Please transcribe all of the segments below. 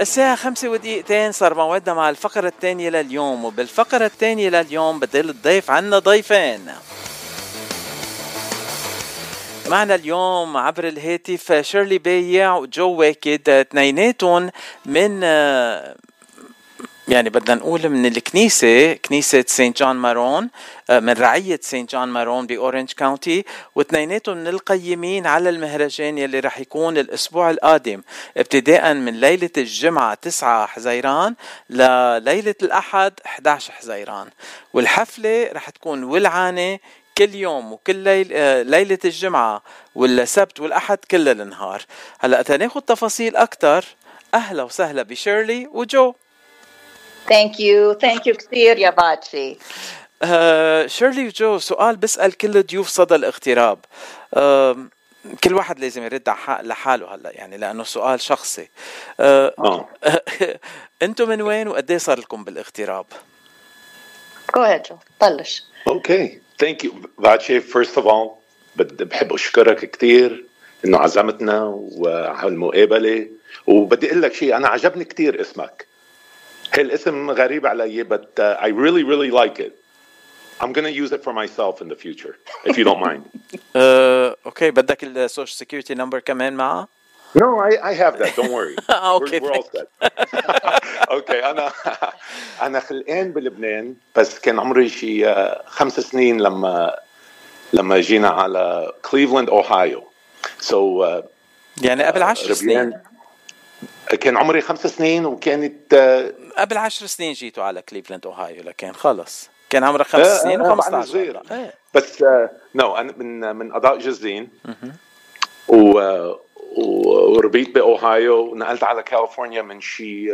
الساعة خمسة ودقيقتين صار موعدنا مع الفقرة الثانية لليوم وبالفقرة الثانية لليوم بدي الضيف عنا ضيفين. معنا اليوم عبر الهاتف شيرلي بايع وجو واكد اثنيناتهم من يعني بدنا نقول من الكنيسة كنيسة Saint John Maron من رعية Saint John Maron بأورنج كاونتي واثنيناتهم من القيمين على المهرجان يلي رح يكون الأسبوع القادم ابتداء من ليلة الجمعة 9 حزيران لليلة الأحد 11 حزيران. والحفلة رح تكون ولعانة كل يوم وكل ليل آه، ليلة الجمعة والسبت والأحد كل النهار. هلأ تناخد تفاصيل أكثر أهلا وسهلا بشيرلي وجو. thank you thank you كثير يا باتشي شيرلي وجو سؤال بسأل كل ضيوف صدى الاغتراب. uh, كل واحد لازم يرد لحاله هلا يعني لأنه سؤال شخصي. آه أنتم من وين وقد إيه صار لكم بالاغتراب؟ جو go ahead جو طلش okay thank you باتشي first of all بدي بحب أشكرك كثير إنه عزمتنا وعلى المقابلة. وبدي أقول لك شيء أنا عجبني كثير اسمك. الاسم غريب علي but uh, I really really like it I'm gonna use it for myself in the future if you don't mind uh, okay بدك السوشيال سيكيورتي نمبر كمان معه No, I, I have that. Don't worry. okay, we're, we're all set. okay, أنا أنا خلقان بلبنان بس كان عمري شي خمس سنين لما لما جينا على كليفلاند أوهايو. So uh, يعني قبل عشر سنين كان عمري خمس سنين وكانت آه، قبل عشر سنين جيتوا على كليفلاند اوهايو لكن خلص. كان عمرك خمس آه سنين و15 آه صغير آه. بس no أنا من من قضاء جزين. و وربيت بأوهايو. ونقلت على كاليفورنيا من شي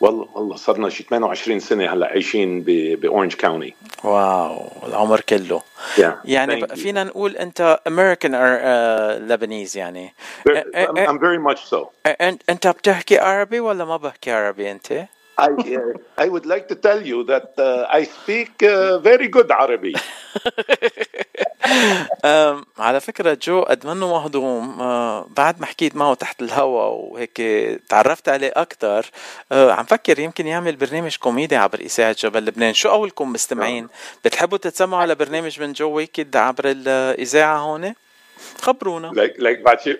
والله والله صرنا شي 28 سنة هلأ عايشين باورنج كاونتي wow العمر كله yeah. يعني فينا نقول أنت or uh, Lebanese يعني I'm very much so أنت بتحكي عربي ولا ما بحكي عربي أنت؟ I, uh, I would like to tell you that uh, I speak uh, very good Arabic. على فكرة جو قد منه مهضوم بعد ما حكيت معه تحت الهوا وهيك تعرفت عليه أكثر uh, عم فكر يمكن يعمل برنامج كوميدي عبر إذاعة جبل لبنان شو أولكم مستمعين؟ بتحبوا تتسمعوا على برنامج من جو واكد عبر الإذاعة هون؟ خبرونا. ليك ليك بعد شي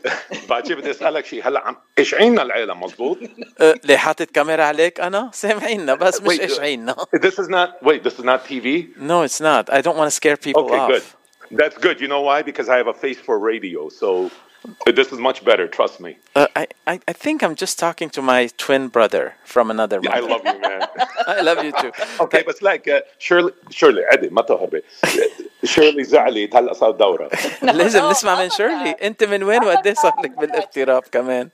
بعد شي بدي أسألك شيء هلأ عم اشعينا العالم مزبوط أه، ليه حاطط كاميرا عليك أنا؟ سامعينا بس مش اشعينا this is not wait this is not TV no it's not. I don't want to scare people okay, off. good that's good you know why because I have a face for radio so this is much better trust me uh, I, I I think I'm just talking to my twin brother from another mother. I love you man I love you too okay بس like uh, Shirley Shirley عدي ما تهربي شيرلي زعلت هلا صار دوره لازم نسمع من شيرلي انت من وين وقد ايه صار لك بالاغتراب كمان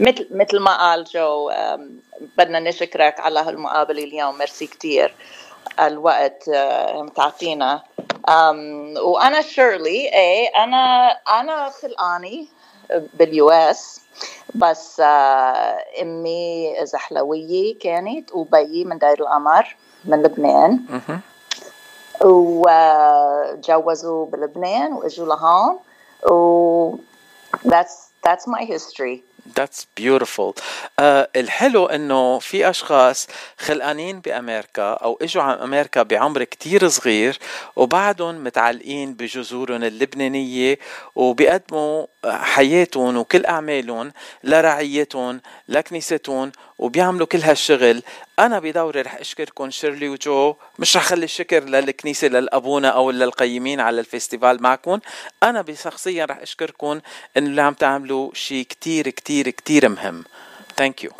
مثل مثل ما قال جو بدنا نشكرك على هالمقابله اليوم ميرسي كثير الوقت متعطينا وأنا شيرلي إيه أنا أنا خلقاني بال U.S. بس أمي زحلوية كانت وبيي من دير القمر من لبنان. وتجوزوا بلبنان وإجوا لهون و that's that's my history. That's beautiful. Uh, الحلو إنه في أشخاص خلقانين بأمريكا أو إجوا على أمريكا بعمر كتير صغير وبعدهم متعلقين بجذورهم اللبنانية وبيقدموا حياتهم وكل أعمالهم لرعيتهم لكنيستهم وبيعملوا كل هالشغل. أنا بدوري رح أشكركم شيرلي وجو. مش رح خلي الشكر للكنيسة للأبونا أو للقيمين على ال festival معكم. أنا بشخصيا رح أشكركم إنه اللي عم تعملوا شيء كتير كتير كتير مهم. Thank you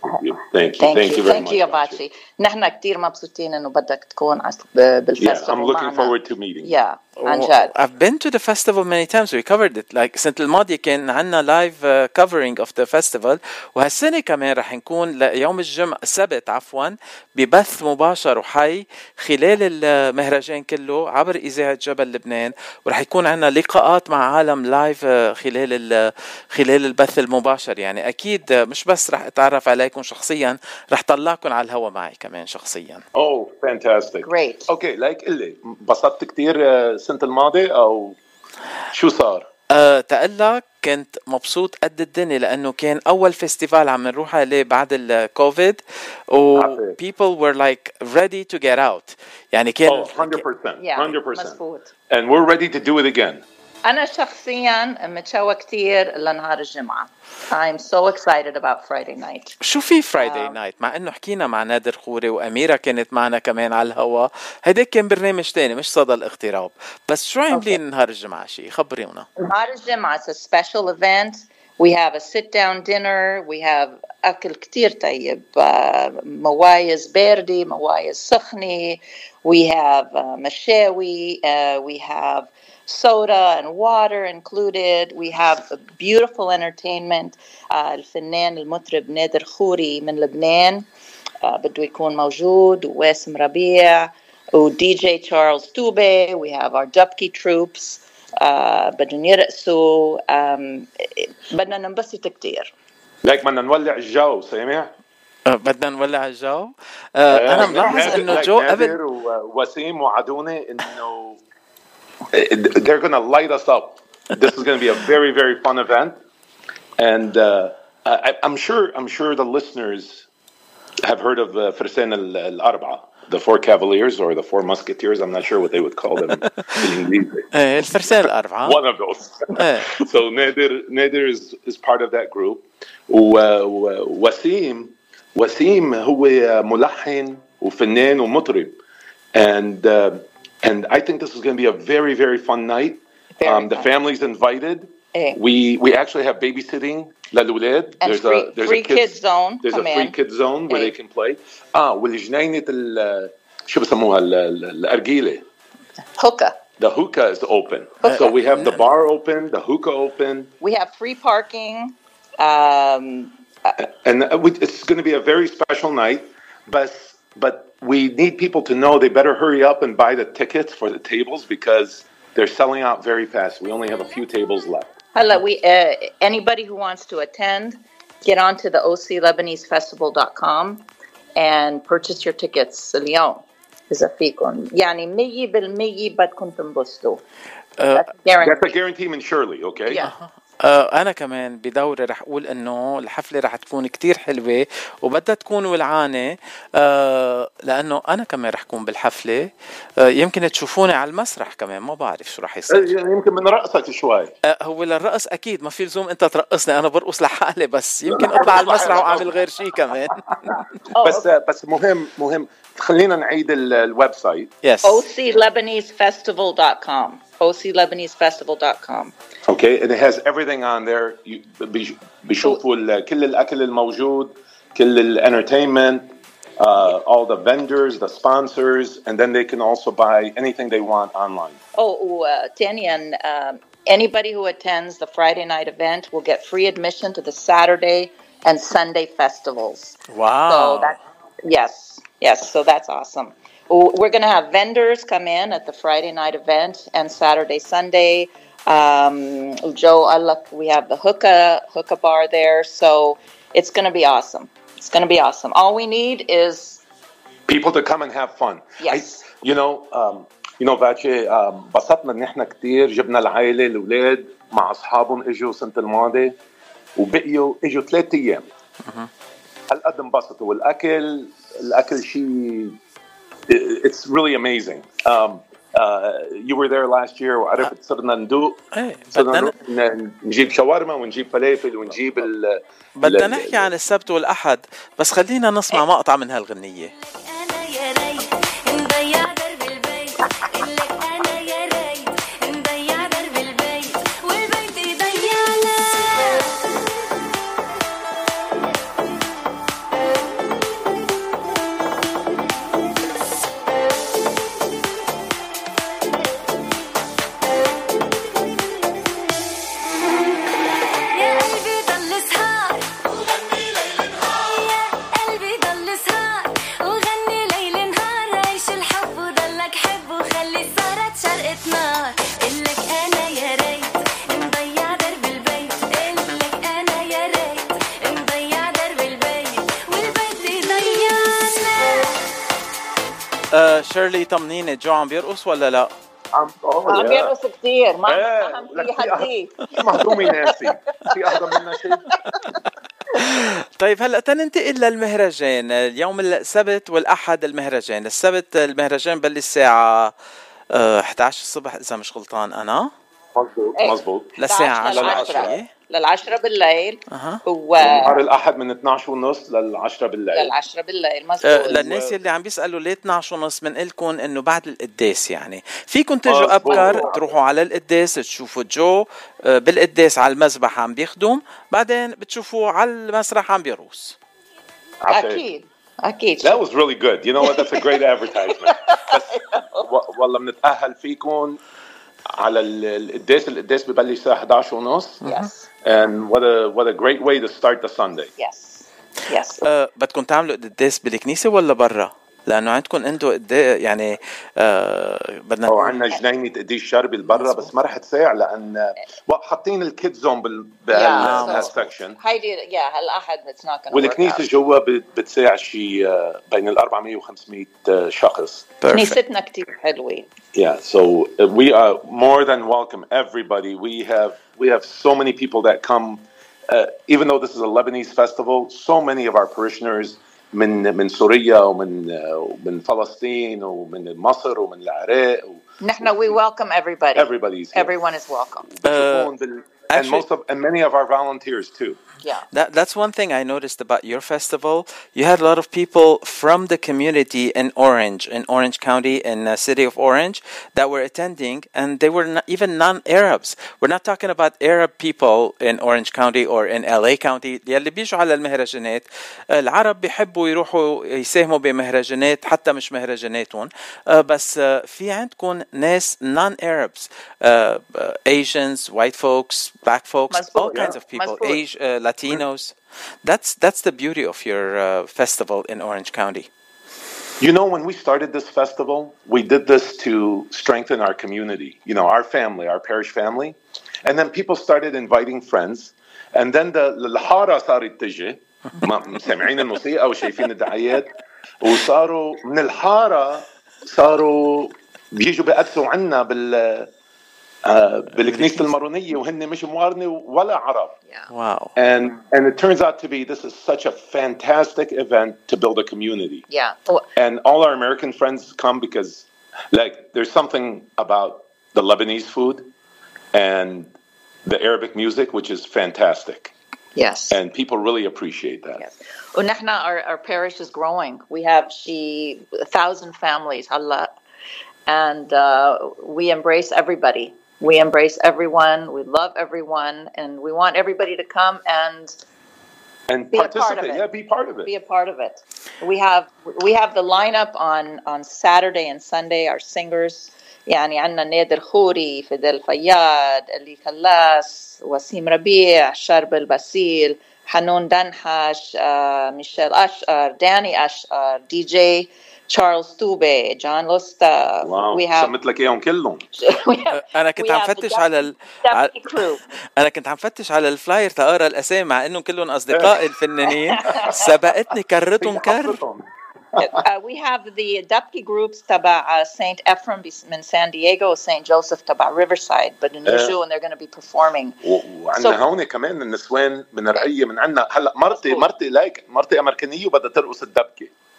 thank you thank you thank you يا باتشي نحن كثير مبسوطين إنه بدك تكون بال festival yeah, I'm looking forward to meeting. Yeah. عن جد. I've been to the festival many times. We covered it. Like السنة الماضية كان عندنا live uh, covering of the festival. وهالسنة كمان رح نكون يوم الجمعة السبت عفوا ببث مباشر وحي خلال المهرجان كله عبر إذاعة جبل لبنان. ورح يكون عندنا لقاءات مع عالم live خلال خلال البث المباشر. يعني أكيد مش بس رح أتعرف عليكم شخصيا رح طلعكم على الهوا معي كمان شخصيا. Oh fantastic great okay like قل لي انبسطت كثير السنة الماضية أو شو صار؟ أه تقلك كنت مبسوط قد الدنيا لأنه كان أول festival عم نروح عليه بعد الكوفيد و people were like ready to get out يعني كان Oh, 100%. Yeah, 100%. مزبوط. And we're ready to do it again. أنا شخصيا متشوقة كتير لنهار الجمعة. I'm so excited about Friday night. شو في Friday آه. night مع إنه حكينا مع نادر خوري وأميرة كانت معنا كمان على الهوا هيداك كان برنامج تاني مش صدى الاغتراب بس شو عاملين نهار الجمعة شيء خبريونا نهار الجمعة it's a special event. We have a sit down dinner. We have أكل كتير طيب. Uh, موايز باردة, موايز سخنة. We have uh, مشاوي. Uh, we have soda and water included. We have a beautiful entertainment. Uh, الفنان المطرب نادر خوري من لبنان. Uh, بده يكون موجود وواسم ربيع ودي جي تشارلز توبي. We have our Dubki troops. آه بدهم يرقصوا آم، بدنا ننبسط كتير لك بدنا نولع الجو سامع؟ أه، بدنا نولع الجو أه انا ملاحظ نادر- انه like جو نادر قبل ووسيم وعدوني انه they're going to light us up. This is going to be a very very fun event, and uh, I, I'm sure I'm sure the listeners have heard of uh, فرسان ال- الأربعة, the four cavaliers or the four musketeers. I'm not sure what they would call them in English. ايه الفرسان الاربعه One of those. ايه so Nadir, Nadir is, is part of that group. و- و- وسيم وسيم هو ملحن وفنان ومطرب. And uh, and I think this is going to be a very very fun night. Very Um, the fun. family's invited. إيه. We we actually have babysitting للولاد. And There's free- a there's free a kids, kids zone There's a كمان. free kids zone where إيه. they can play. اه والجنينة ال شو بسموها ال- ال- الأرجيلة. hookah The hookah is open. Hookah. So we have the bar open, the hookah open. we have free parking um, and uh, we, it's going to be a very special night but but we need people to know they better hurry up and buy the tickets for the tables because they're selling out very fast we only have a few tables left هلا we uh, anybody who wants to attend get on to the oclebanesefestival.com and purchase your tickets اليوم إذا فيكم يعني مية بالمية بدكم تنبسطوا أه That's guaranteed. that's a guarantee من Shirley okay Yeah. آه، أنا كمان بدوري رح أقول إنه الحفلة رح تكون كتير حلوة وبدها تكون ولعانة آه، لأنه أنا كمان رح كون بالحفلة. آه، يمكن تشوفوني على المسرح كمان ما بعرف شو رح يصير. يعني يمكن من رأسك شوي. آه، هو للرقص أكيد ما في لزوم أنت ترقصني أنا برقص لحالي بس. يمكن أطلع على المسرح وأعمل غير شيء كمان. بس بس مهم مهم. خلينا نعيد ال- ال website. Yes oclebanesefestival.com oclebanesefestival.com Okay, and it has everything on there. You بيش- بيشوفوا ال- كل الأكل الموجود, كل الانtertainment, uh, all the vendors, the sponsors, and then they can also buy anything they want online. Oh, وثانيا um, anybody who attends the Friday night event will get free admission to the Saturday and Sunday festivals. So واو that yes, yes. So that's awesome. W- We're going to have vendors come in at the Friday night event and Saturday, Sunday. Um, Joe, I look, we have the hookah hookah bar there, so it's going to be awesome. It's going to be awesome. All we need is People to come and have fun. Yes. I- you know, um, you know, Vache, um, انبسطنا ان احنا كتير جبنا العائلة الاولاد مع اصحابهم اجوا السنة الماضية وبقيوا اجوا ثلاث ايام. هالقد انبسطوا والاكل الاكل شيء it's really amazing. Um, uh, you were there last year وعرفت صرنا ندوق صرنا نجيب شاورما ونجيب فلافل ونجيب ال بدنا نحكي عن السبت والأحد بس خلينا نسمع مقطع من هالغنية. شيرلي طمنيني جو عم بيرقص ولا لا؟ عم عم yeah. يرقص كثير ما ما عم في في حديه شو مهضومه ناسي. في اهضم منها شيء؟ طيب هلأ تننتقل للمهرجان. اليوم السبت والأحد المهرجان. السبت المهرجان بلش الساعة آه، 11 الصبح إذا مش غلطان أنا. مزبوط إيه. مزبوط للساعة 10 للعشرة. للعشرة بالليل أها نهار و الأحد من 12 ونص لل 10 بالليل للعشرة بالليل مزبوط للناس يلي عم بيسألوا ليه 12 ونص بنقول لكم إنه بعد القداس يعني فيكم تجوا. أبكر تروحوا على القداس تشوفوا جو آه، بالقداس على المذبح عم بيخدم بعدين بتشوفوه على المسرح عم بيروس عفيف. أكيد أكيد That was really good. You know what? That's a great advertisement. بس والله بنتأهل فيكم على ال- القداس القداس ببلش الساعة 11 ونص يس and what a what a great way to start the Sunday. يس يس آه، بدكم تعملوا قداس بالكنيسه ولا برا؟ لأنه عندكم أنتم قد إيه يعني آه بدنا أو عندنا جنينة قد إيش كبر برا بس ما رح تساع لأن حاطين ال kid zone بال section هيدي يا هالأحد والكنيسة جوا بتساع شيء آه، بين ال 400 و 500 شخص. كنيستنا كثير حلوة Yeah, so uh, we are more than welcome everybody. We have we have so many people that come Uh, even though this is a Lebanese festival, so many of our parishioners من من سوريا ومن uh, ومن فلسطين ومن مصر ومن العراق و نحن we welcome everybody everybody's here. everyone is welcome بتشوفون بال- and actually- most of and many of our volunteers too. yeah That, that's one thing I noticed about your festival. You had a lot of people from the community in Orange, in Orange County, in the city of Orange, that were attending, and they were not, even non-Arabs. We're not talking about Arab people in Orange County or in LA County. يلي بيجوا على المهرجانات العرب بيحبوا يروحوا يساهموا بمهرجانات حتى مش مهرجاناتهم آه، بس آه، في عندكم ناس non-Arabs uh, Asians, white folks, black folks, all مظبوط. kinds of people, مظبوط. Asi- uh, Latinos. That's that's the beauty of your uh, festival in Orange County. You know, when we started this festival, we did this to strengthen our community, you know, our family, our parish family. And then people started inviting friends. And then the الحارة صارت تجي ما- سامعين الموسيقى وشايفين الدعايات وصاروا من الحارة صاروا بيجوا بيقدسوا عنا بال آه، بالكنيسة المارونية وهن مش موارنة ولا عرب. yeah Wow. And and it turns out to be this is such a fantastic event to build a community yeah Oh, and all our American friends come because, like, there's something about the Lebanese food and the Arabic music, which is fantastic, yes and people really appreciate that. Yes. ونحن our, our parish is growing. We have she a thousand families هلا and uh, we embrace everybody. We embrace everyone. We love everyone, and we want everybody to come and And Be a part of participate, it. yeah, be part of it. be a part of it. We have we have the lineup on on Saturday and Sunday. Our singers يعني عندنا نادر خوري فيدل فياد اللي كلاس وسيم ربيع شرب الباسيل حنون دنحش آه، ميشيل أشقر داني أشقر دي جي تشارلز توبي جون لوستا واو we have, سمت لك إياهم كلهم. We have أنا كنت عم فتش على ال... أنا كنت عم فتش على ال flyer تقرا الأسامي مع إنهم كلهم أصدقائي الفنانين. سبقتني كرتهم كر uh, we have the dabke groups تبع uh, Saint Ephraim بس- من San Diego Saint Joseph تبع Riverside بدهم يجوا and they're going to be performing. وعندنا So- هون كمان النسوان من رقية من عندنا. هلأ مرتي. مرتي like مرتي أمريكانية وبدها ترقص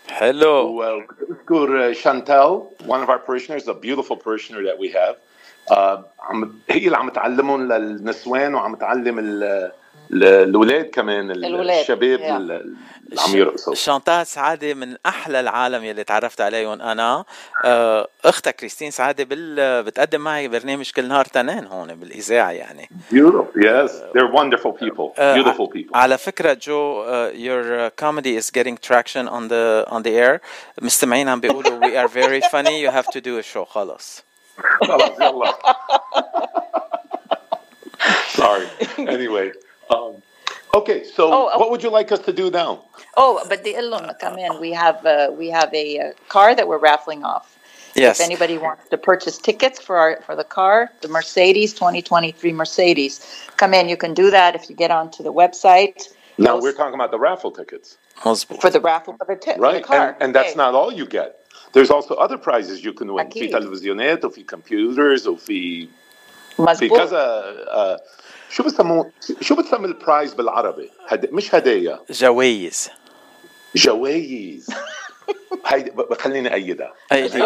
الدبكه حلو وبذكر شانتال one of our parishioners a beautiful parishioner that we have آه، عم هي اللي عم تعلمهم للنسوان وعم تعلم ال- ال- الأولاد كمان ال- الولاد، الشباب yeah. اللي عم يرقصوا. شانتال سعادة من أحلى العالم يلي تعرفت عليهم أنا. آه، أختها كريستين سعادة بال... بتقدم معي برنامج كل نهار تنين هون بالإذاعة يعني. Beautiful. Yes. they're wonderful people. آه، beautiful people. على فكرة جو uh, your comedy is getting traction on the on the air. مستمعين عم بيقولوا we are very funny. You have to do a show. خلص. خلاص يلا. Sorry. Anyway. Um, okay, so oh, oh, what would you like us to do now? Oh, but the Illum, come in. We have a we have a uh, car that we're raffling off. Yes. If anybody wants to purchase tickets for our for the car, the Mercedes 2023 Mercedes, come in. You can do that if you get onto the website. Now we're talking about the raffle tickets. For the raffle of the, t- right. The and, and, that's okay. not all you get. There's also other prizes you can win. Fee televisionet, fee computers, fee وفي في مزبوط كذا آه، شو بسموه شو بتسمي البرايز بالعربي؟ هد... مش هدايا جوايز جوائز. هيدي خليني أيدها.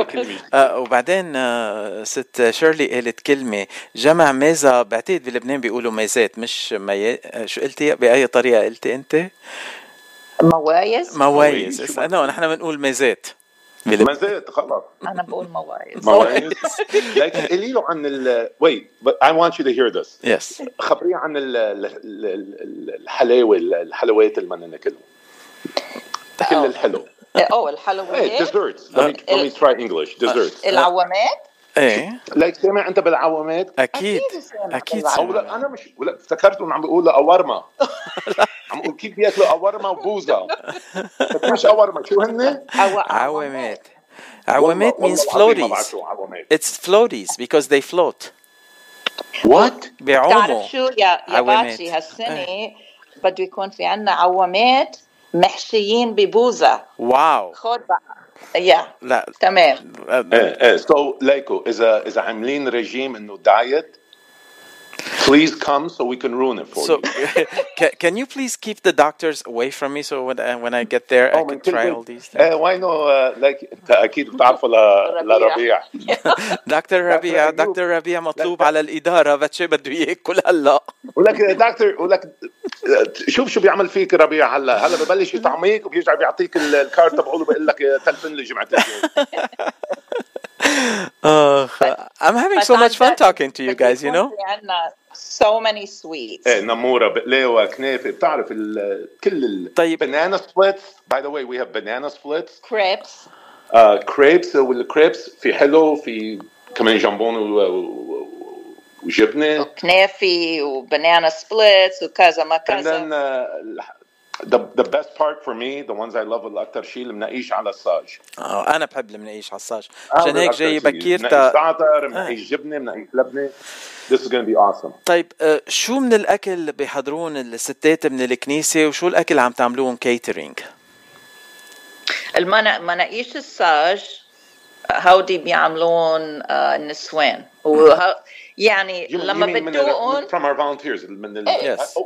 كلمة. آه وبعدين آه ست شيرلي قالت كلمة جمع ميزة بعتقد بلبنان بيقولوا ميزات مش مي... آه، شو قلتي؟ بأي طريقة قلتي أنت؟ موايز. موايز. موايز. نحن بنقول ميزات. ما زالت خلص أنا بقول موايز مواعيد. لكن قولي له عن ال wait but I want you to hear this. Yes خبريه عن ال- ال- ال- ال- الحلاوه الحلويات اللي بدنا ناكلهم كل. الحلو. Oh hey, الحلويات desserts. Let me, let me try English. Desserts. العوامات؟ إيه. Like سامع أنت بالعوامات؟ أكيد. سامع أكيد بالعوامات. أو لا أنا مش ولا افتكرتهم عم بيقولوا أورما. عم بقول كيف بياكلوا اورما وبوزه مش اورما شو هن؟ عوامات عوامات means floaties. it's floaties because they float. What? بيعوموا بتعرف شو yeah yeah. باتشي هالسنه بده يكون في عنا عوامات محشيين ببوزه واو خد بقى يا لا تمام إيه إيه سو ليكو اذا اذا عاملين ريجيم انه دايت please come so we can ruin it for So, you. can, can you please keep the doctors away from me so when I, when I get there I Oh, من can كل try بيت. all these things? ايه واي نو لايك انت اكيد بتعرفوا ل- لربيع دكتور ربيع أيوب. دكتور ربيع مطلوب على الإدارة بتشي بده ياكل هلا ولك دكتور ولك شوف شو بيعمل فيك ربيع هلا هلا ببلش يطعميك وبيرجع بيعطيك ال- الكارت تبعوله بقول لك تلفن لي جمعه الجاي آخ I'm having so much fun talking to you guys you know في عنا so many sweets ايه نموره بقلاوه كنافه بتعرف ال- كل ال طيب. banana splits by the way we have banana splits crepes uh, crepes والكريبس في حلو في كمان جامبون و- و- وجبنه وكنافي وبنانا سبليتس وكذا ما and كذا then uh, the the best part for me the ones I love الاكثر شيء المناقيش على الصاج. آه أنا بحب المناقيش على الصاج. عشان هيك جاي بكير تا زعتر مناقيش جبنة مناقيش لبنة. This is going to be awesome. طيب آه، شو من الأكل بيحضرون الستات من الكنيسة وشو الأكل عم تعملوهم catering المنا مناقيش الصاج هودي بيعملون آه، النسوان. وه... يعني لما بدوقون from our volunteers من ال إيه. Yes.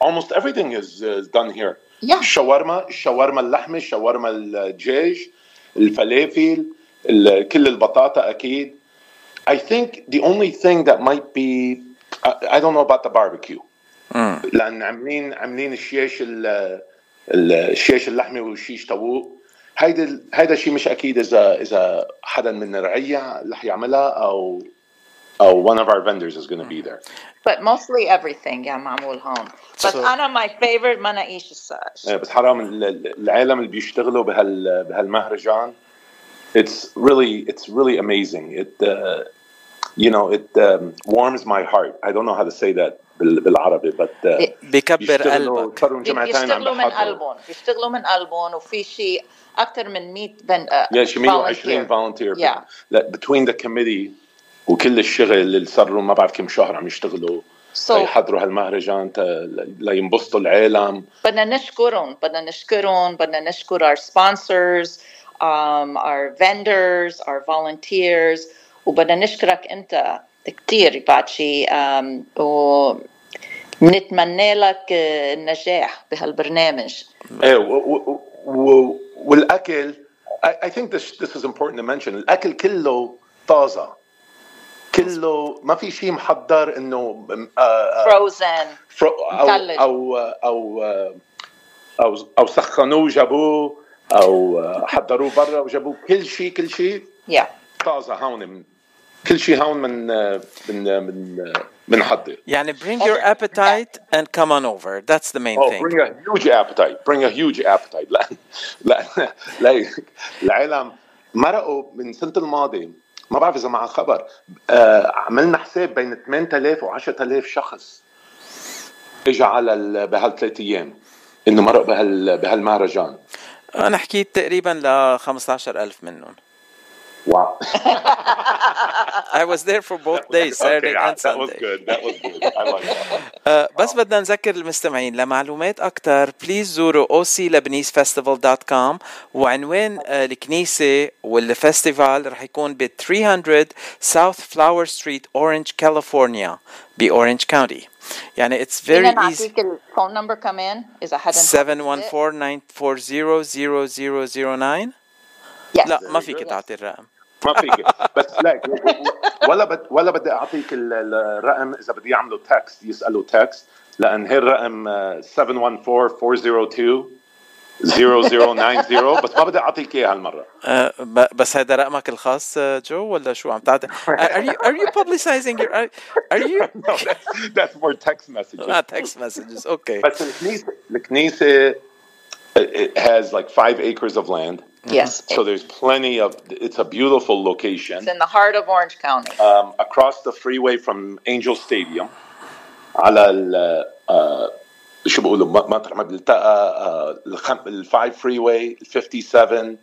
كل- almost everything is, is done here. Yeah. الشاورما الشاورما اللحمة الشاورما الدجاج الفلافل ال- كل البطاطا أكيد. I think the only thing that might be I, I don't know about the barbecue. لأن عاملين عاملين الشيش ال- ال- الشيش اللحمة والشيش طاووق. هيدا هيدا الشيء مش أكيد إذا إذا حدا من الرعية رح يعملها أو او one of our vendors is going to be there but mostly everything يعني معمول هون بس So- انا my favorite مناقيش الساج إيه، بس حرام ال- ال- العالم اللي بيشتغلوا بهال بهالمهرجان it's really it's really amazing it uh, you know it um, warms my heart I don't know how to say that بال- بالعربي but uh, بكبر بيشتغلوا قلبك صاروا جمعتين عم بيشتغلوا من بيحضروا. قلبهم بيشتغلوا من قلبهم وفي شيء اكثر من 100 بن آه، يا شي 120 volunteer. volunteer Yeah. لا between the committee وكل الشغل اللي صار لهم ما بعرف كم شهر عم يشتغلوا. So- يحضروا هالمهرجان لينبسطوا العالم. بدنا نشكرهم بدنا نشكرهم بدنا نشكر our sponsors um, our vendors our volunteers وبدنا نشكرك أنت كثير باتشي um, و نتمنى لك آه، النجاح بهالبرنامج. إيه والأكل I, I think this this is important to mention. الأكل كله طازة. كله ما في شيء محضر انه آه، آه، frozen فرو- أو مثلج. أو أو أو أو سخنوه وجابوه أو حضروه برا وجابوه كل شيء كل شيء yeah طازه هون من كل شيء هون من من من بنحضر يعني bring your appetite and come on over that's the main Oh, thing bring a huge appetite. Bring a huge appetite. لا لا لا العالم مرقوا من سنة الماضي ما بعرف إذا مع خبر. آه عملنا حساب بين 8000 و 10000 شخص اجى على ال- بهالثلاث أيام. إنه مرق بهال بهالمهرجان. أنا حكيت تقريبا ل 15000 منهم. Wow. I was there for both days Saturday okay, and that was Sunday good. That was good. I like that. آه، بس بدنا نذكر المستمعين لمعلومات أكثر بليز زوروا oclebanesefestival.com وعنوان آه، الكنيسة والفestival رح يكون ب 300 South Flower Street Orange California بأورنج كاونتي يعني it's فينا very easy نعطيك الفون نمبر كمان اذا حدا 714-940-0009 Yes. لا ما فيك تعطي الرقم. ما فيك. بس لا ولا بد ولا بدي أعطيك ال- ال- الرقم إذا بدي يعملوا text يسألوا text لأن هي الرقم آه، 714 402 0090 بس ما بدي أعطيك اياه هالمرة. آه، ب- بس هذا رقمك الخاص آه، جو ولا شو عم تعطي؟ are you are you publicizing your are, are you No, that's, that's for text messages. ah, text messages. Okay. بس الكنيسه الكنيسة it has like five acres of land. Yes. So there's plenty of. It's a beautiful location It's in the heart of Orange County. um, across the freeway from Angel Stadium. على ال آه، شو بقولوا م- مطرح ما بيلتقى آه، الخم- الفايف فري واي ال 57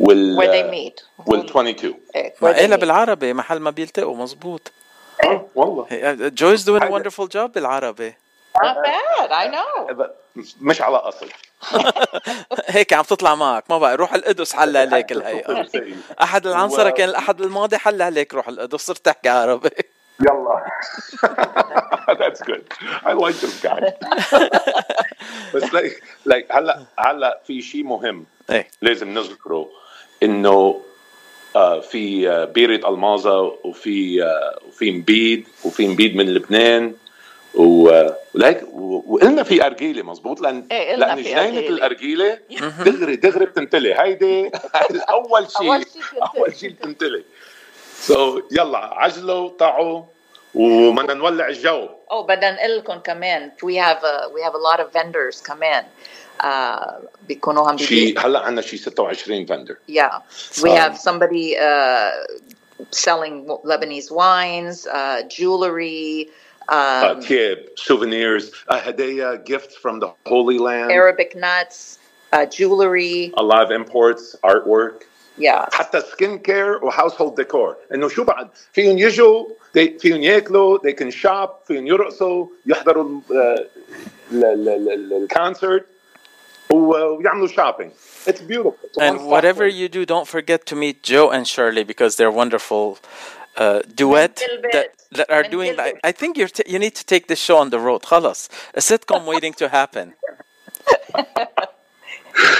وال Where they meet. وال 22 إيه, ما where they قالها meet. بالعربي محل ما بيلتقوا مزبوط آه، والله جو is doing a wonderful job بالعربي Not bad, I know. مش على أصل. هيك عم تطلع معك. ما بقى روح القدس حل عليك الهيئة. أحد العنصرة و- كان الأحد الماضي حل عليك روح القدس. صرت تحكي عربي. يلا. That's good. I like this guy. بس like, like هلا هلا في شيء مهم إيه. لازم نذكره. إنه آه، في آه، بيرة ألماظة وفي آه، وفي مبيد وفي مبيد من لبنان. و- ولهيك وقلنا في ارجيله مزبوط لأن إيه، لأن جنينة. الارجيله دغري دغري بتنتلي. هيدي أول شيء. أول شيء بتنتلي. سو يلا عجلوا طعوا وبدنا نولع الجو. Oh, بدنا نقول لكم كمان have a, we have a lot of vendors كمان uh, بيكونوا هم شيء بيبيعوا. هلأ عندنا شيء 26 فندر Yeah, we Um, have somebody uh, selling Lebanese wines, uh, jewelry, um, تياب سوفينيرز هدايا gifts from the Holy Land Arabic nuts, uh, jewelry. a lot of imports artwork Yeah, حتى سكين كير وهاوس هولد ديكور انه شو بعد فيهم يجوا they- فيهم ياكلوا they can shop فيهم يرقصوا يحضروا ال- ال- ال- ال- الكونسرت ويعملوا shopping it's beautiful It's a And one-stop whatever place. you do, don't forget to meet Joe and Shirley because they're wonderful uh, duet Gilbert. that, that are And doing. Like, Gilbert. I think you're t- you need to take this show on the road. خلاص, a sitcom waiting to happen.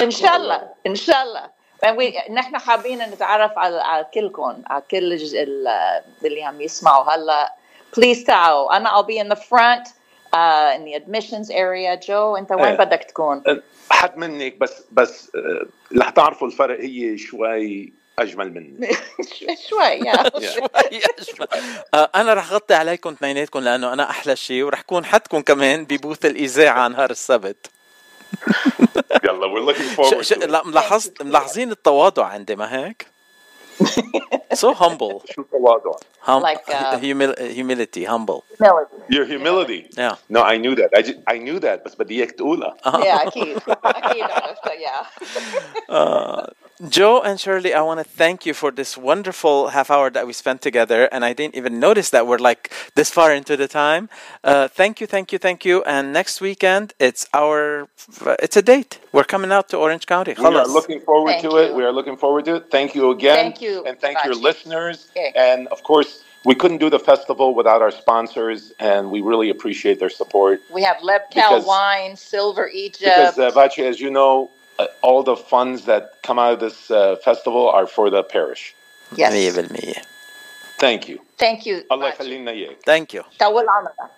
ان شاء الله ان شاء الله And we- نحن حابين نتعرف على على كلكم على كل الج- ال- اللي عم يسمعوا هلا بليز تعالوا انا I'll be in the front uh, in the admissions area Joe انت وين إيه. بدك تكون؟ حد منك بس بس آه، رح تعرفوا الفرق هي شوي أجمل مني. شوي يا شوي أجمل. آه، أنا رح غطي عليكم اثنيناتكم لأنه أنا أحلى شيء ورح كون حدكم كمان ببوث الإذاعة نهار السبت. يلا we're looking ش... forward ملاحظت ملاحظين التواضع عندي ما هيك؟ so humble. شو التواضع؟ Hum... Like, uh, humil... humility humble. your humility. Yeah. No I knew that. I, ju- I knew that بس بدي إياك تقولها. يا أكيد. أكيد عرفتها يا Joe and Shirley, I want to thank you for this wonderful half hour that we spent together. And I didn't even notice that we're like this far into the time. Uh, thank you, thank you, thank you. And next weekend, it's our, it's a date. We're coming out to Orange County. We are looking forward thank to you. it. We are looking forward to it. Thank you again. Thank you. And thank your listeners. And of course, we couldn't do the festival without our sponsors, and we really appreciate their support. We have Lebtel because, Wine, Silver Egypt. Because, uh, Vachi, as you know, all the funds that come out of this uh, festival are for the parish. yes. 100%. Thank you. Thank you. الله Vachi. يخلينا إياك. Thank you. طول عمرك.